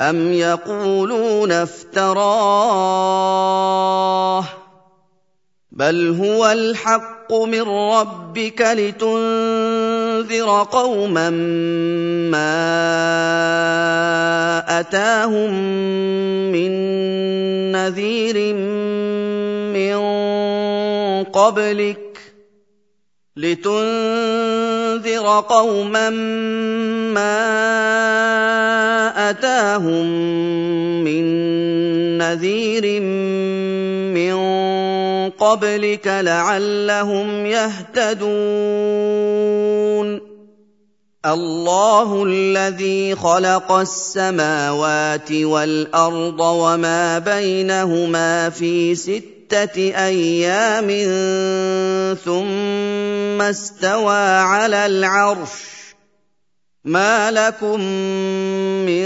أَمْ يَقُولُونَ افْتَرَاهُ ۖ بَلْ هُوَ الْحَقُّ مِن رَّبِّكَ لِتُنذِرَ قَوْمًا مَّا أَتَاهُم مِّن نَّذِيرٍ مِّن قَبْلِكَ لِتُنذِرَ قَوْمًا مَّا أَتَاهُم مِّن نَّذِيرٍ مِّن قَبْلِكَ لَعَلَّهُمْ يَهْتَدُونَ. اللَّهُ الَّذِي خَلَقَ السَّمَاوَاتِ وَالْأَرْضَ وَمَا بَيْنَهُمَا فِي سِتَّةِ أَيَّامٍ ثُمَّ اسْتَوَىٰ عَلَى الْعَرْشِ. مَا لَكُم مِّن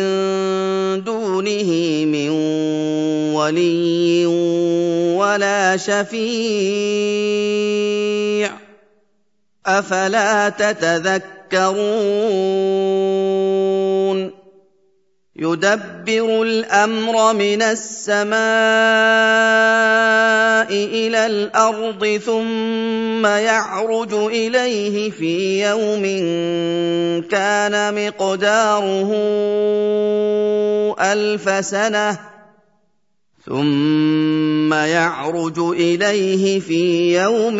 دُونِهِ مِن وَلِيٍّ وَلَا شَفِيعٍ ۚ. أَفَلَا تَتَذَكَّرُونَ؟ يُدَبِّرُ الْأَمْرَ مِنَ السَّمَاءِ إِلَى الْأَرْضِ ثُمَّ يَعْرُجُ إِلَيْهِ فِي يَوْمٍ كَانَ مِقْدَارُهُ أَلْفَ سَنَةٍ ثُمَّ يَعْرُجُ إِلَيْهِ فِي يَوْمٍ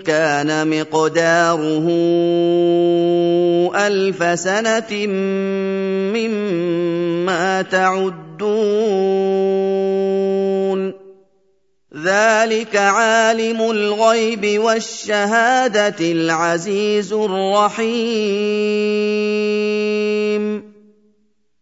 كَانَ مِقْدَارُهُ أَلْفَ سَنَةٍ مِّمَّا تَعُدُّونَ ذَٰلِكَ عَالِمُ الْغَيْبِ وَالشَّهَادَةِ الْعَزِيزُ الرَّحِيمُ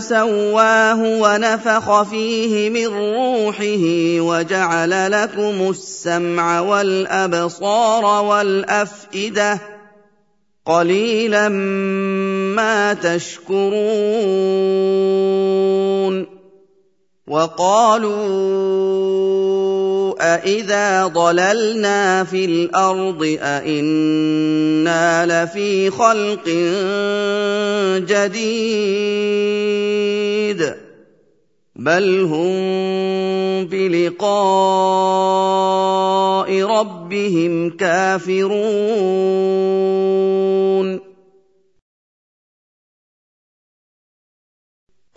ثُمَّ سَوَّاهُ وَنَفَخَ فِيهِ مِن رُّوحِهِ وَجَعَلَ لَكُمُ السَّمْعَ وَالْأَبْصَارَ وَالْأَفْئِدَةَ ۚ قَلِيلًا مَّا تَشْكُرُونَ وَقَالُوا أَإِذَا ضَلَلْنَا فِي الْأَرْضِ أَإِنَّا لَفِي خَلْقٍ جَدِيدٍ بَلْ هُم بِلِقَاءِ رَبِّهِمْ كَافِرُونَ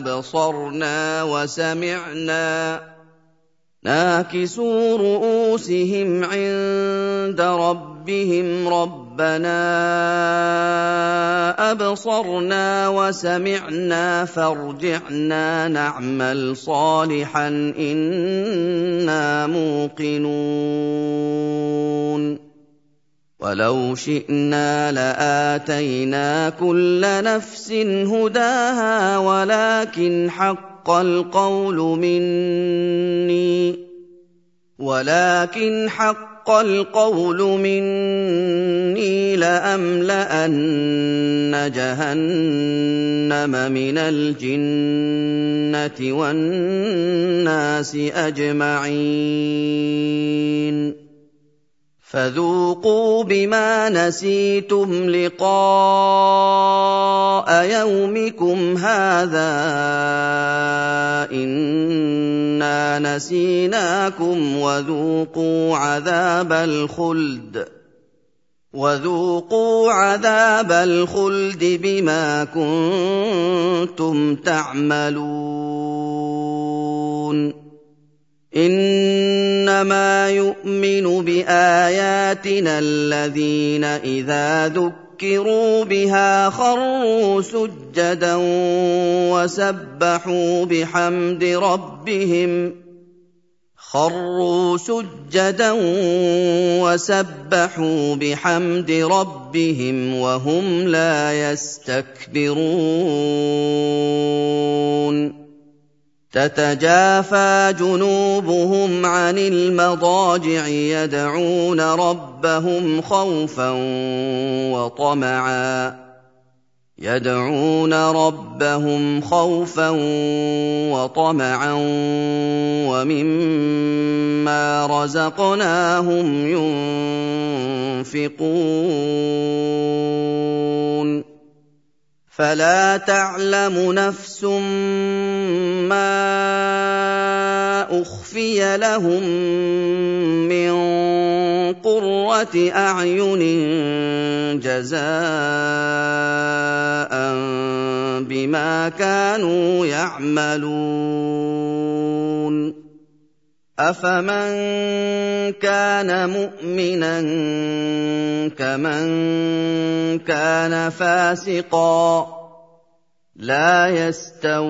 أَبْصَرْنَا وَسَمِعْنَا. نَاكِسُو رُءُوسِهِمْ عِندَ رَبِّهِمْ. رَبَّنَا أَبْصَرْنَا وَسَمِعْنَا. فَارْجِعْنَا نَعْمَلْ صَالِحًا. إِنَّا مُوقِنُونَ. وَلَوْ شِئْنَا لَآتَيْنَا كُلَّ نَفْسٍ هُدَاهَا وَلَٰكِنْ حَقَّ الْقَوْلُ مِنِّي. وَلَٰكِنْ حَقَّ القول مني لأملأن جهنم من الجنة والناس أجمعين. فذوقوا بما نسيتم لقاء يومكم هذا إنا نسيناكم وذوقوا عذاب الخلد وذوقوا عذاب الخلد بما كنتم تعملون انما يؤمن باياتنا الذين اذا ذكروا بها خروا سجدا وسبحوا بحمد ربهم خروا سجدا وسبحوا بحمد ربهم وهم لا يستكبرون تتجافى جنوبهم عن المضاجع يدعون ربهم خوفا وطمعا. يدعون ربهم خوفا وطمعا ومما رزقناهم ينفقون. فلا تعلم نفس ما أخفي لهم من قرة أعين جزاء بما كانوا يعملون. افمن كان مؤمنا كمن كان فاسقا لا يستوون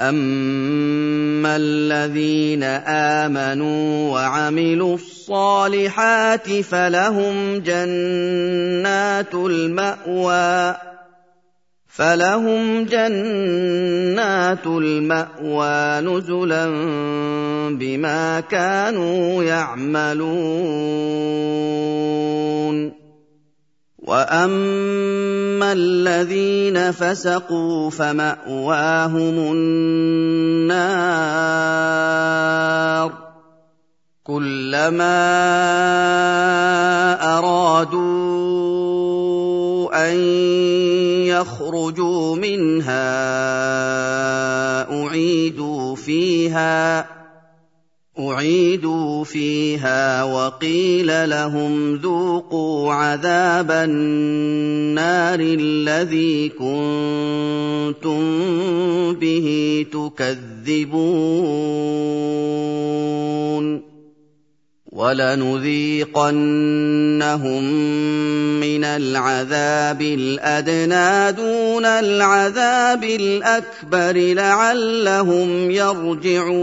اما الذين امنوا وعملوا الصالحات فلهم جنات الماوى فلهم جنات المأوى نزلا بما كانوا يعملون. وأما الذين فسقوا فمأواهم النار. كلما أرادوا ان يخرجوا منها اعيدوا فيها اعيدوا فيها وقيل لهم ذوقوا عذاب النار الذي كنتم به تكذبون ولنذيقنهم من العذاب الأدنى دون العذاب الأكبر لعلهم يرجعون.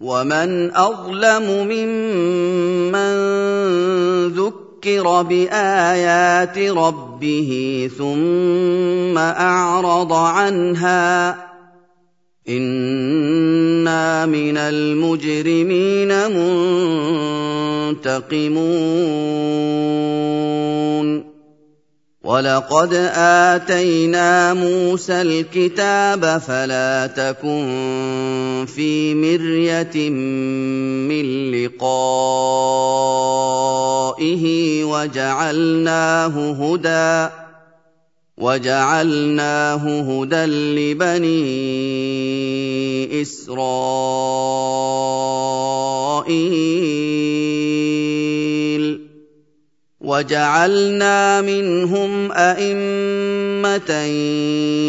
ومن أظلم ممن ذكر بآيات ربه ثم أعرض عنها أنا من المجرمين منتقمون ولقد اتينا موسى الكتاب فلا تكن في مريه من لقائه وجعلناه هدى وجعلناه هدى لبني إسرائيل. وجعلنا منهم أئمة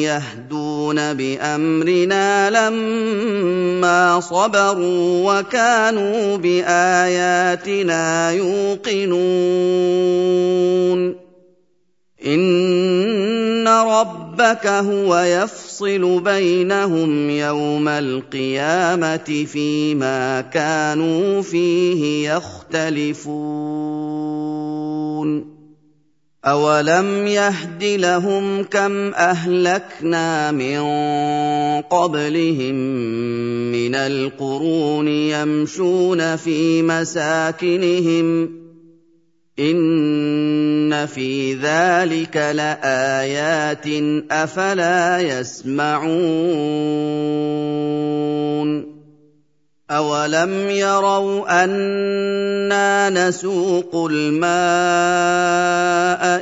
يهدون بأمرنا لما صبروا وكانوا بآياتنا يوقنون. ربك هو يفصل بينهم يوم القيامة فيما كانوا فيه يختلفون. أَوَلَمْ يَهْدِ لَهُمْ كَمْ أَهْلَكْنَا مِن قَبْلِهِم مِّنَ الْقُرُونِ يَمْشُونَ فِي مَسَاكِنِهِمْ ۗ إِنَّ فِي ذَٰلِكَ لَآيَاتٍ ۖ أَفَلَا يَسْمَعُونَ أَوَلَمْ يَرَوْا أَنَّا نَسُوقُ الْمَاءَ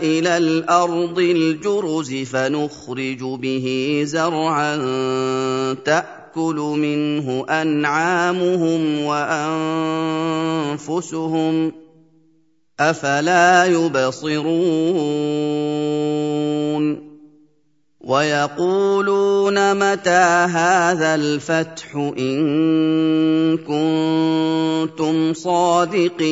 إِلَى الْأَرْضِ الْجُرُزِ فَنُخْرِجُ بِهِ زَرْعًا تَأْكُلُ مِنْهُ أَنْعَامُهُمْ وَأَنفُسُهُمْ ۖ أَفَلَا يُبْصِرُونَ وَيَقُولُونَ مَتَىٰ هَٰذَا الْفَتْحُ إِن كُنتُمْ صَادِقِينَ